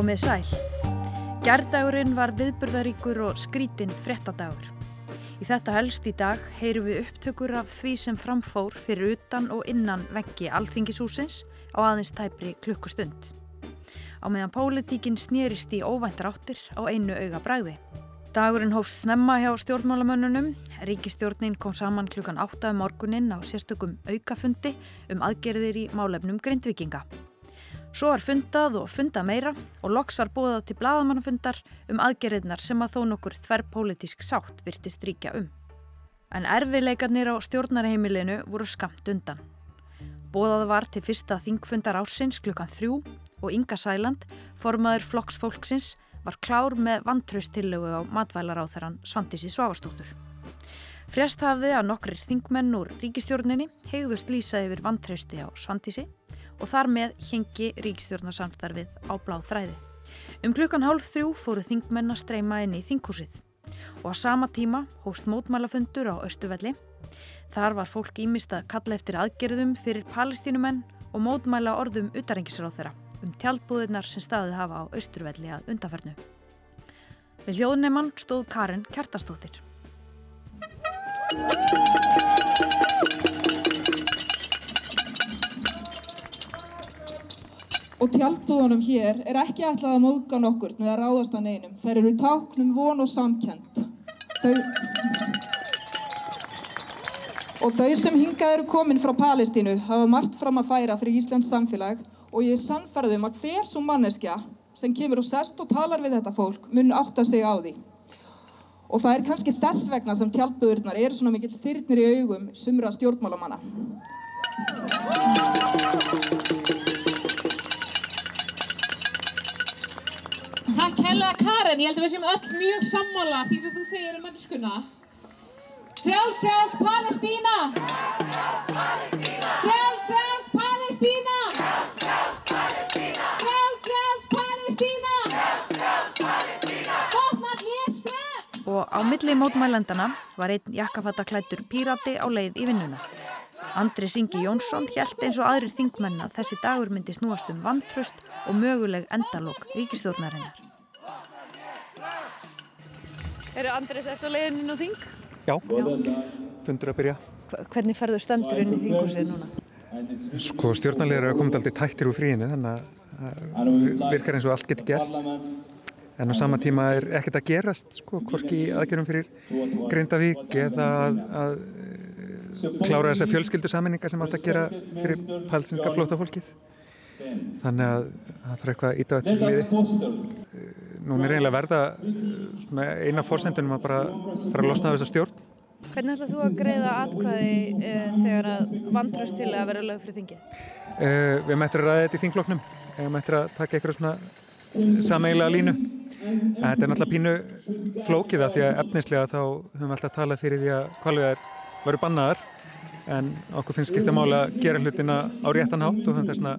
Komið sæl. Gærdagurinn var viðburðaríkur og skrítinn frettadagur. Í þetta helst í dag heyru við upptökur af því sem framfór fyrir utan og innan veggi alþingishúsins á aðeins tæpri klukkustund. Á meðan pólitíkin snýrist í óvæntar áttir á einu auga bræði. Dagurinn hófst snemma hjá stjórnmálamönnunum. Ríkistjórnin kom saman klukkan 8 um morguninn á sérstökum aukafundi um aðgerðir í málefnum grindvikinga. Svo var fundað og fundað meira og loks var búið til bladamannafundar um aðgerðirnar sem að þó nokkur þverrpólitísk sátt virti stríkja um. En erfileikarnir á stjórnarheimilinu voru skamt undan. Bóðað var til fyrsta þingfundar ársins klukkan þrjú og Inga Sæland, formaður flokksfólksins, var klár með vantraustillögu á matvælaráþarann Svandísi Svavastóttur. Frjast hafði að nokkrir þingmenn úr ríkistjórninni hegðust lýsa yfir vantrausti á Svandísi og þar með hengi ríkstjórnarsamstarfið á bláð þræði. Um klukkan hálf þrjú fóru þingmenn að streyma inn í þinghúsið og á sama tíma hóst mótmælafundur á Östuvelli. Þar var fólk ímist að kalla eftir aðgerðum fyrir palestínumenn og mótmæla orðum utarengisráð þeirra um tjaldbúðunar sem staðið hafa á Östurvelli að undafernu. Við hljóðneimann stóð Karin Kjartastóttir. Og tjaldbúðunum hér er ekki ætlað að móðga nokkur neða ráðast að neinum. Þær eru táknum von og samkend. Þau... Og þau sem hingað eru komin frá Palestínu hafa margt fram að færa fyrir Íslands samfélag og ég er sannferðum að hver svo manneskja sem kemur og sest og talar við þetta fólk mun átta sig á því. Og það er kannski þess vegna sem tjaldbúðurnar eru svona mikill þyrnir í augum sumra stjórnmálamanna. Hella Karen, ég held að við séum öll mjög sammála því sem þú segir um mennskuna. Frjáls, frjáls, Palestína! Frjáls, frjáls, Palestína! Frjáls, frjáls, Palestína! Botnat ég strömm! Og á milli mótmælendana var einn jakkafattaklættur pírati á leið í vinnuna. Andri Singi Jónsson hjælt eins og aðrir þingmenn að þessi dagur myndi snúast um vantröst og möguleg endalók ríkistjórnarinnar. Eru Andrés eftir leiðinu og þing? Já, fundur að byrja. Hvernig ferðu stöndur inn í þingúsið núna? Sko stjórnarlegar er að koma alltaf tættir úr fríinu þannig að virkar eins og allt getur gerst. En á sama tíma er ekkert að gerast, sko, hvorki aðgerðum fyrir Grindavík eða að, að klára þessar fjölskyldusaminningar sem átt að gera fyrir palsinska flótafólkið. Þannig að það þarf eitthvað ít á þetta liði. Nún er eiginlega verða eina fórsendunum að bara fara að losna af þessa stjórn. Hvernig ætlað þú að greiða atkvæði e, þegar að vandraust til að vera lög fyrir þingi? E, við mættum að ræða þetta í þingfloknum. Við mættum að taka eitthvað svona sameigilega línu. Þetta er náttúrulega pínu flókiða því að efnislega þá höfum við alltaf talað fyrir því að kvalvegar varu bannaðar en okkur finnst skipta mála að gera hlutina á réttan hátt og höfum þessna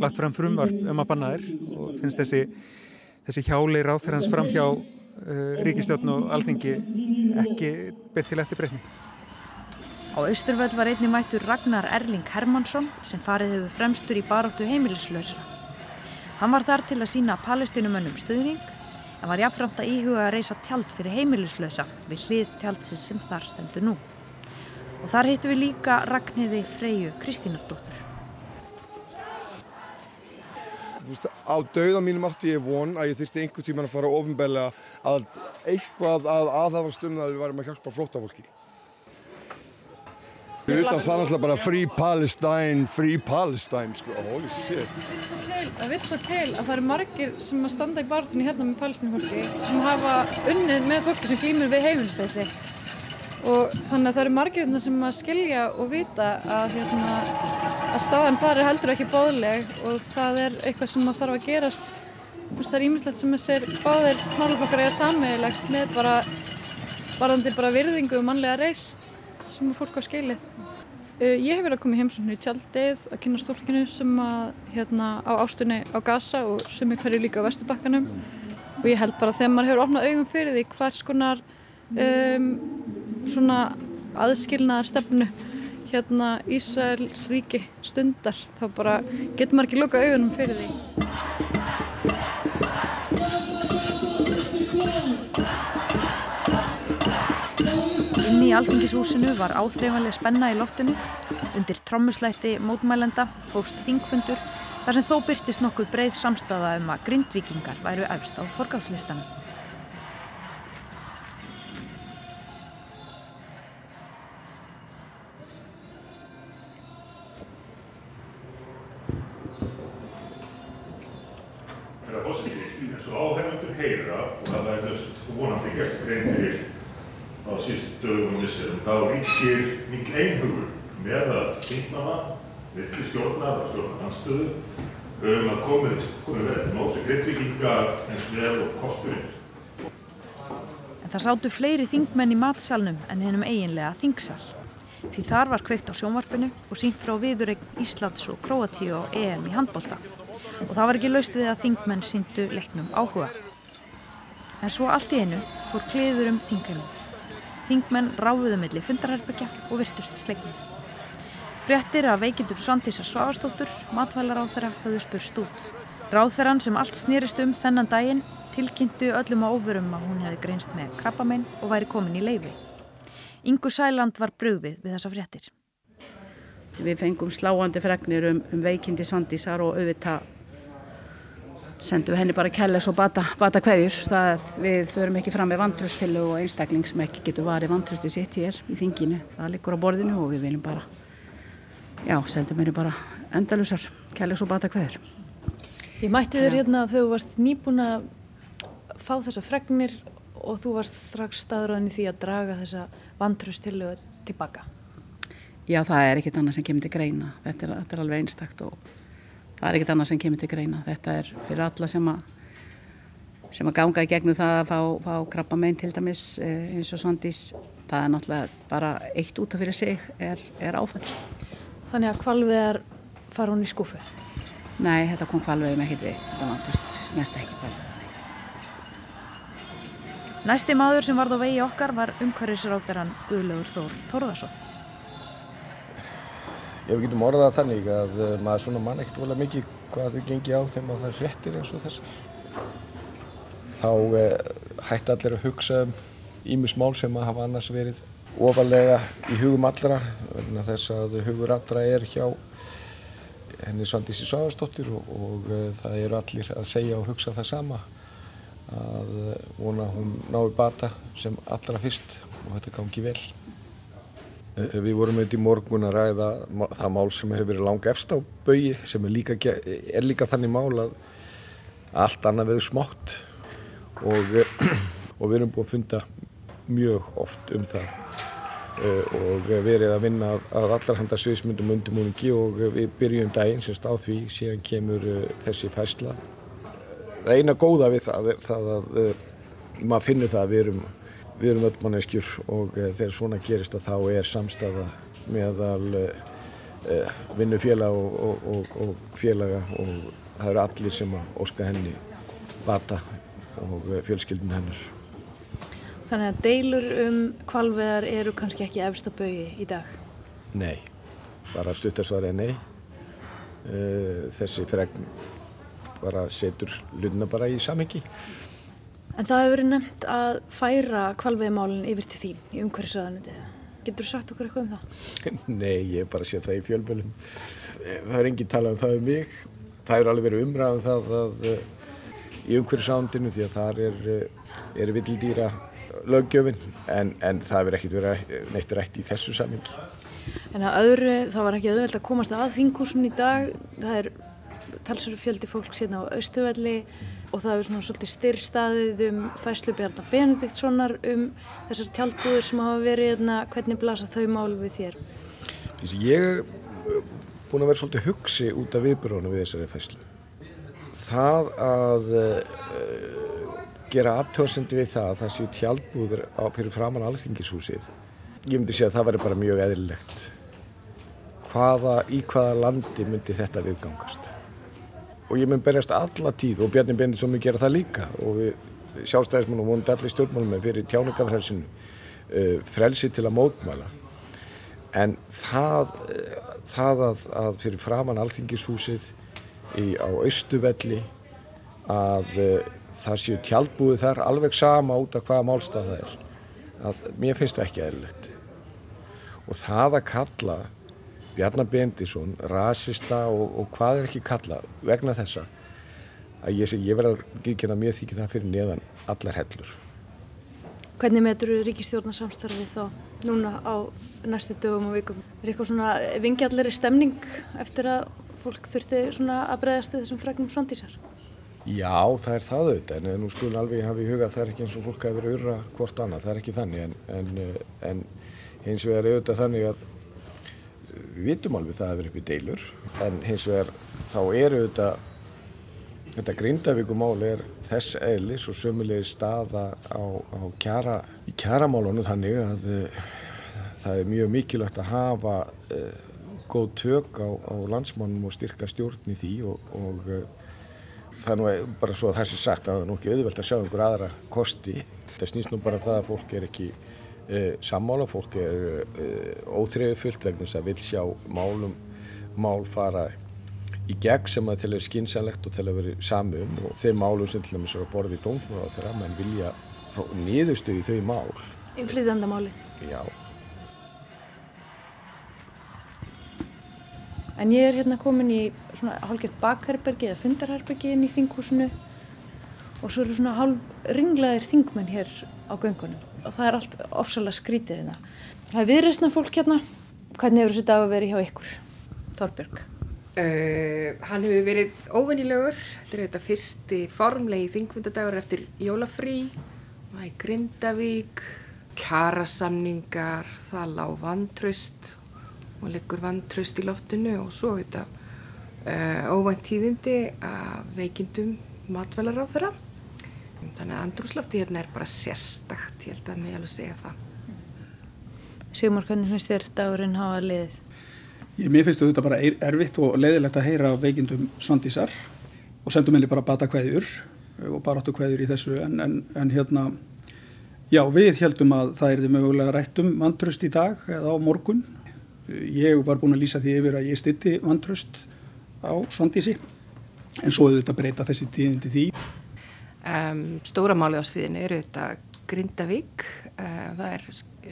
lagt fram frumvarp um að banna þér og finnst þessi, þessi hjáli ráþærans fram hjá uh, ríkistjórn og alþingi ekki byrð til eftir breytni. Á Östurvöld var einni mættur Ragnar Erling Hermansson sem farið hefur fremstur í baróttu heimilislausra. Hann var þar til að sína palestinumönnum stuðning en var jáfnframt að íhuga að reysa tjald fyrir heimilislausa við hlið tjaldsins sem þar stendur nú. Og þar hittu við líka Ragnhiði Freyju Kristínardóttur. Á dauða mínum átti ég von að ég þurfti einhver tíman að fara ofinbeglega að eitthvað að aðhafast um það að við varum að hjálpa flótafólki. Við veitum að það er alltaf bara Free Palestine, Free Palestine, sko, holy shit. Það vil svo til að það eru margir sem að standa í barátunni hérna með palestinfólki sem hafa unnið með fólki sem glýmur við heimilisteysi og þannig að það eru margir hérna sem að skilja og vita að, hérna, að staðan þar er heldur ekki bóðleg og það er eitthvað sem að þarf að gerast. Það er ímislegt sem þessir báðir máluflokkar eiga sammeðilegt með bara varðandi bara virðingu og mannlega reist sem að fólk á skilið. Ég hef verið að koma í heimsóknir í tjaldið að kynna stólkinu sem að hérna á ástunni á Gaza og sumi hverju líka á Vesturbakkanum. Og ég held bara þegar maður hefur opnað augum fyrir því hvers konar um, svona aðskilnaðar stefnu hérna Ísraels ríki stundar þá bara getur maður ekki loka augunum fyrir því. Inn í Altingishúsinu var áþreifanlega spenna í loftinu. Undir trommuslætti mótmælenda hófst þingfundur þar sem þó byrtist nokkuð breið samstafa um að grindvikingar væru efst á forgáðslistanum á síðust dögum og vissurum, þá ríkir mikil einhugur með að þingmanna, villi stjórnar og stjórnanstöðu um að komið, komið verið til móts við grindvikinga eins vel og kosturinn. En það sátu fleiri þingmenn í matsalnum en hennum eiginlega þingsal. Því þar var kveikt á sjónvarpinu og sínt frá viðuregn Íslands og Króatíu og EM í handbólta. Og það var ekki laust við að þingmenn síndu leiknum áhuga. En svo allt í einu fór kliður um þingheimum. Þingmenn ráfuðu milli fundarherbyggja og virtust sleiknum. Fréttir af veikindur Svandísar Svavastóttur, matvælar á þeirra höfðu spurst út. Ráþeran sem allt snýrist um þennan daginn tilkynntu öllum á óverum að hún hefði greinst með krabbamein og væri komin í leifi. Ingu Sæland var brugðið við þessa fréttir. Við fengum sláandi fregnir um, um veikindi Svandísar og auðvitað sendum henni bara kærleis og bata, bata kveðjur. Það við förum ekki fram með vantröstilu og einstakling sem ekki getur varið vantrösti sitt hér í þinginu. Það liggur á borðinu og við viljum bara, já, sendum henni bara endalusar kærleis og bata kveðjur. Ég mætti þér hérna þegar þú varst nýbúin að fá þessa fregnir og þú varst strax staðröðin í því að draga þessa vantröstilu tilbaka. Já, það er ekkit annað sem kemur til greina. Þetta er, þetta er alveg einstakt og það er ekkit annað sem kemur til greina. Þetta er fyrir alla sem að, sem að ganga í gegnum það að fá, fá krabba meginn til dæmis eins og svandís. Það er náttúrulega bara eitt út af fyrir sig er, er áfall. Þannig að kvalviðar fara hún í skúfu? Nei, þetta kom kvalviðum ekkit við. Þetta vantust snert ekki kvalviðar. Næsti maður sem varð á vegi okkar var umhverfisráþeran Guðlaugur Þór Þórðarsson. Ef við getum orðað þannig að maður svona mann ekkert volið mikið hvað þau gengi á þegar maður þær fréttir eins og þessar. Þá eh, hætti allir að hugsa um ímismál sem að hafa annars verið ofalega í hugum allra vegna þess að hugur allra er hjá henni Svandísi Sváðarsdóttir og, og uh, það eru allir að segja og hugsa það sama að vona hún nái bata sem allra fyrst og þetta gangi vel. Við vorum auðvitað í morgun að ræða það mál sem hefur verið langa efst á baui sem er líka, er líka þannig mál að allt annað veður smátt og, og við erum búin að funda mjög oft um það og verið að vinna að allar handa sviðsmyndum undirmúningi og við byrjum daginn semst á því síðan kemur þessi fæsla. Það eina góða við það er það að maður finnur það að við erum við erum öll manneskjur og uh, þegar svona gerist að þá er samstafa meðal uh, vinnufélag og, og, og, og félaga og það eru allir sem að óska henni bata og uh, fjölskyldin hennar. Þannig að deilur um kvalveðar eru kannski ekki efst á baui í dag? Nei, bara stuttarsvar er nei. Þessi fregn bara setur lunna bara í samhengi. En það hefur verið nefnt að færa kvalveiðmálinn yfir til þín í umhverfisraðanitið. Getur þú sagt okkur eitthvað um það? Nei, ég hef bara séð það í fjölbölum. Það er enginn talað um það um mig. Það er alveg verið umræðan um það að, í umhverfisraðanitinu því að það er, er vildýra löggjöfin en, en það hefur ekkert verið neitt rætt í þessu samingi. En að öðru, það var ekki auðvelt að komast að þingúsun í dag. Það er talsverður fjöldi fólk síðan á Austuvelli og það hefur svona svolítið styrstaðið um fæslu Bjarnar Benediktssonar um þessar tjaldbúður sem hafa verið hérna, hvernig blasa þau mál við þér? Ég er búin að vera svolítið hugsi út af viðbrónu við þessari fæslu. Það að uh, gera aðtöðsendi við það að það séu tjaldbúður á fyrir framann alþingishúsið, ég myndi segja að það væri bara mjög eðlilegt. Hvaða, í hvaða landi myndi þetta viðgangast? Og ég mun berjast alla tíð og Bjarni Bendisson mun gera það líka. Og við sjálfstæðismenn og vonandi allir stjórnmálum fyrir tjáningafrelsinu uh, frelsi til að mótmæla. En það, uh, það að, að fyrir framann alþingishúsið í, á Östuvelli að uh, það séu tjálbúið þar alveg sama út af hvaða málstað það er að mér finnst það ekki eðlilegt. Og það að kalla Bjarnar Bendisson rasista og, og hvað er ekki kalla vegna þessa að ég, ég verða ekki að mér þykir það fyrir neðan allar hellur Hvernig metur ríkistjórnarsamstarfi þá núna á næstu dögum og vikum? Er eitthvað svona vingjalleri stemning eftir að fólk þurfti svona að bregðast þessum fregnum svondísar? Já, það er það auðvitað, en nú skulum alveg hafa í huga að það er ekki eins og fólk hafi verið urra hvort annað, það er ekki þannig, en, en, en hins vegar er auðvitað þannig að við vitum alveg það að vera upp í deilur, en hins vegar þá er auðvitað, þetta grindavíkumál er þess eðlis og sömulegi staða á, á kjara, í kjaramálunum þannig að uh, það er mjög mikilvægt að hafa uh, góð tök á, á landsmannum og styrka stjórn í því og, og uh, það er nú bara svo að það sé sagt að það er nú ekki auðvelt að sjá einhver aðra kosti. Það snýst nú bara um það að fólk er ekki sammála, fólk er uh, óþreyðu fullt vegna þess að vil sjá málum, mál fara í gegn sem að til að er skynsanlegt og til að vera sami um og þeim málum sem til dæmis eru að borða í dómsmála þegar mann vilja nýðustu í þau mál. Inflýðandamáli? Já. En ég er hérna komin í svona hálfgett bakherbergi eða fundarherbergi inn í þinghúsinu og svo eru svona hálf ringlaðir þingmenn hér á göngunum og það er allt ofsalega skrítið hérna. Það er viðreysna fólk hérna. Hvernig hefur þessi dag verið hjá ykkur, Þorbjörg? Uh, hann hefur verið óvennilegur. Þetta er þetta fyrsti formlegi þingfundadagur eftir jólafrí. Það er Grindavík, kjarasamningar, það lág vantraust og leggur vantraust í loftinu og svo þetta uh, óvænt tíðindi af veikindum matvælar á þeirra. Þannig að andrúslofti hérna er bara sérstakt, ég held að mig alveg segja það. Sigmar, hvernig finnst þér dagurinn hafa liðið? Ég, mér finnst þetta bara erfitt og leiðilegt að heyra veikindum svandísar og sendum henni bara bata kveðjur og baráttu kveðjur í þessu en, en, en hérna, já við heldum að það er því mögulega rættum vantröst í dag eða á morgun Ég var búin að lýsa því yfir að ég stitti vantraust á Svandísi en svo hefur þetta breyta þessi tíðindi því. Um, stóra máli á sviðinu eru þetta Grindavík, uh, það er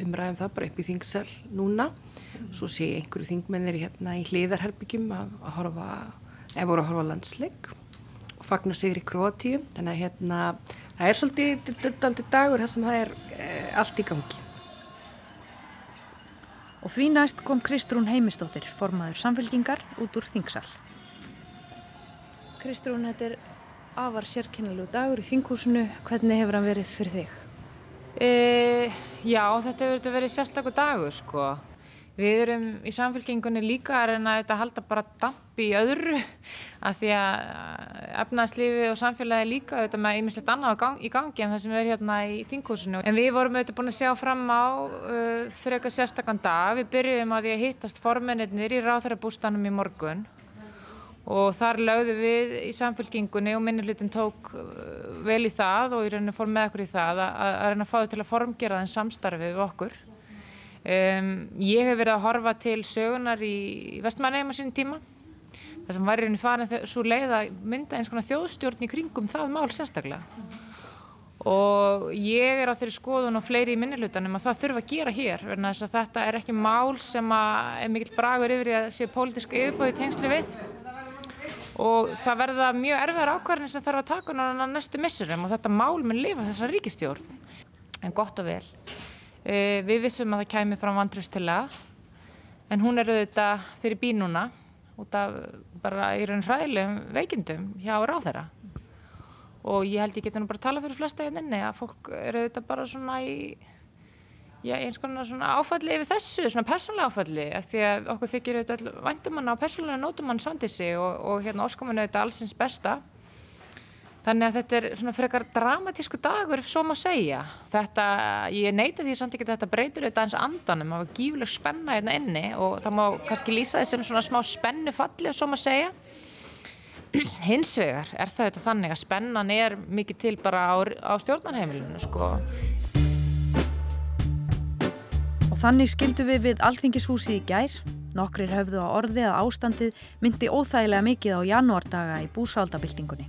umræðum það bara upp í þingsal núna. Svo sé einhverju þingmennir hérna í hliðarherbyggjum að, að horfa, ef voru að horfa landsleik og fagna sig í Kroatíu. Þannig að hérna, það er svolítið dagur þar sem það er uh, allt í gangi. Og því næst kom Kristrún Heimistóttir, formaður samfélkingar, út úr Þingsal. Kristrún, þetta er afar sérkennilegu dagur í Þinghúsinu. Hvernig hefur hann verið fyrir þig? E, já, þetta hefur verið sérstakur dagur, sko. Við erum í samfélkingunni líka reyna að halda bara damp í öðru af því að efnaðslífi og samfélagi líka auðvitað með einmislegt annað gang, í gangi en það sem er hérna í þingúsinu. En við vorum auðvitað búin að sjá fram á uh, fyrir eitthvað sérstakann dag. Við byrjuðum að því að hittast formennir í ráþarabústanum í morgun og þar lögðu við í samfélkingunni og minnulutin tók uh, vel í það og í rauninu fór með okkur í það að, að reyna að fá þau til að formgera þenn samstarfið við okkur. Um, ég hef verið að horfa til sögunar í vestmannheim á sín tíma. Þar sem væri henni farin svo leið að mynda eins konar þjóðstjórn í kringum það mál sérstaklega. Og ég er á þeirri skoðun og fleiri í minnilutanum að það þurfa að gera hér verðan þess að þetta er ekki mál sem er mikill bragur yfir í að séu pólitísk yfirbóði tengsli við og það verða mjög erfiðar ákvarðin sem þarf að taka náttúrulega næstu missurum og þetta mál mun lifa þessa ríkistjórn en gott og vel. Uh, við vissum að það kæmi fram vantröstilega en hún er auðvitað fyrir bí núna út af bara í raun hræðilegum veikindum hjá ráþæra og ég held ég geti nú bara að tala fyrir flesta hérna að fólk eru auðvitað bara svona í já, eins konar svona áfalli yfir þessu, svona persónlega áfalli af því að okkur þykir auðvitað vandumann á persónlega nótumann svandissi og, og hérna óskomun auðvitað allsins besta Þannig að þetta er svona frekar dramatísku dagur svo má segja. Þetta, ég neita því samt ekki að þetta breytir auðvitað eins andanum. Það var gífileg spenna hérna inni og það má kannski lýsa því sem svona smá spennu falli svo má segja. Hins vegar er það auðvitað þannig að spennan er mikið til bara á, á stjórnarheimilinu sko. Þannig skildu við við Alþingishúsi í gær. Nokkrir höfðu á orði að ástandið myndi óþægilega mikið á janúardaga í búsaldabildingunni.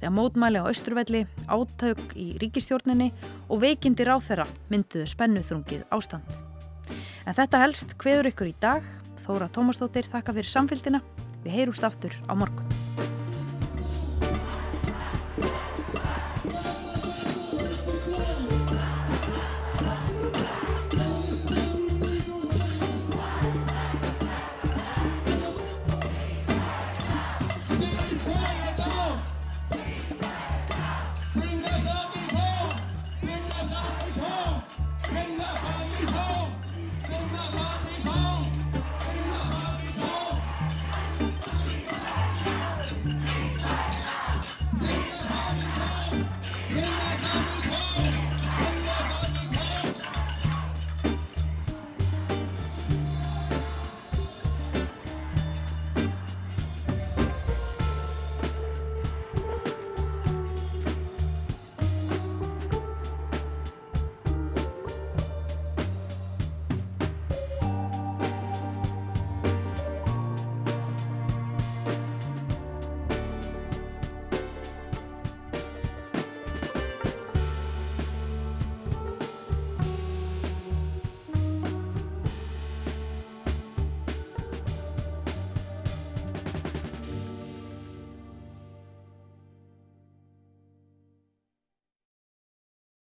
þegar mótmæli á Östurvelli, átök í ríkistjórninni og veikindi ráþeira mynduðu spennuþrungið ástand. En þetta helst hveður ykkur í dag. Þóra Tómasdóttir þakka fyrir samfélgina. Við heyrúst aftur á morgun.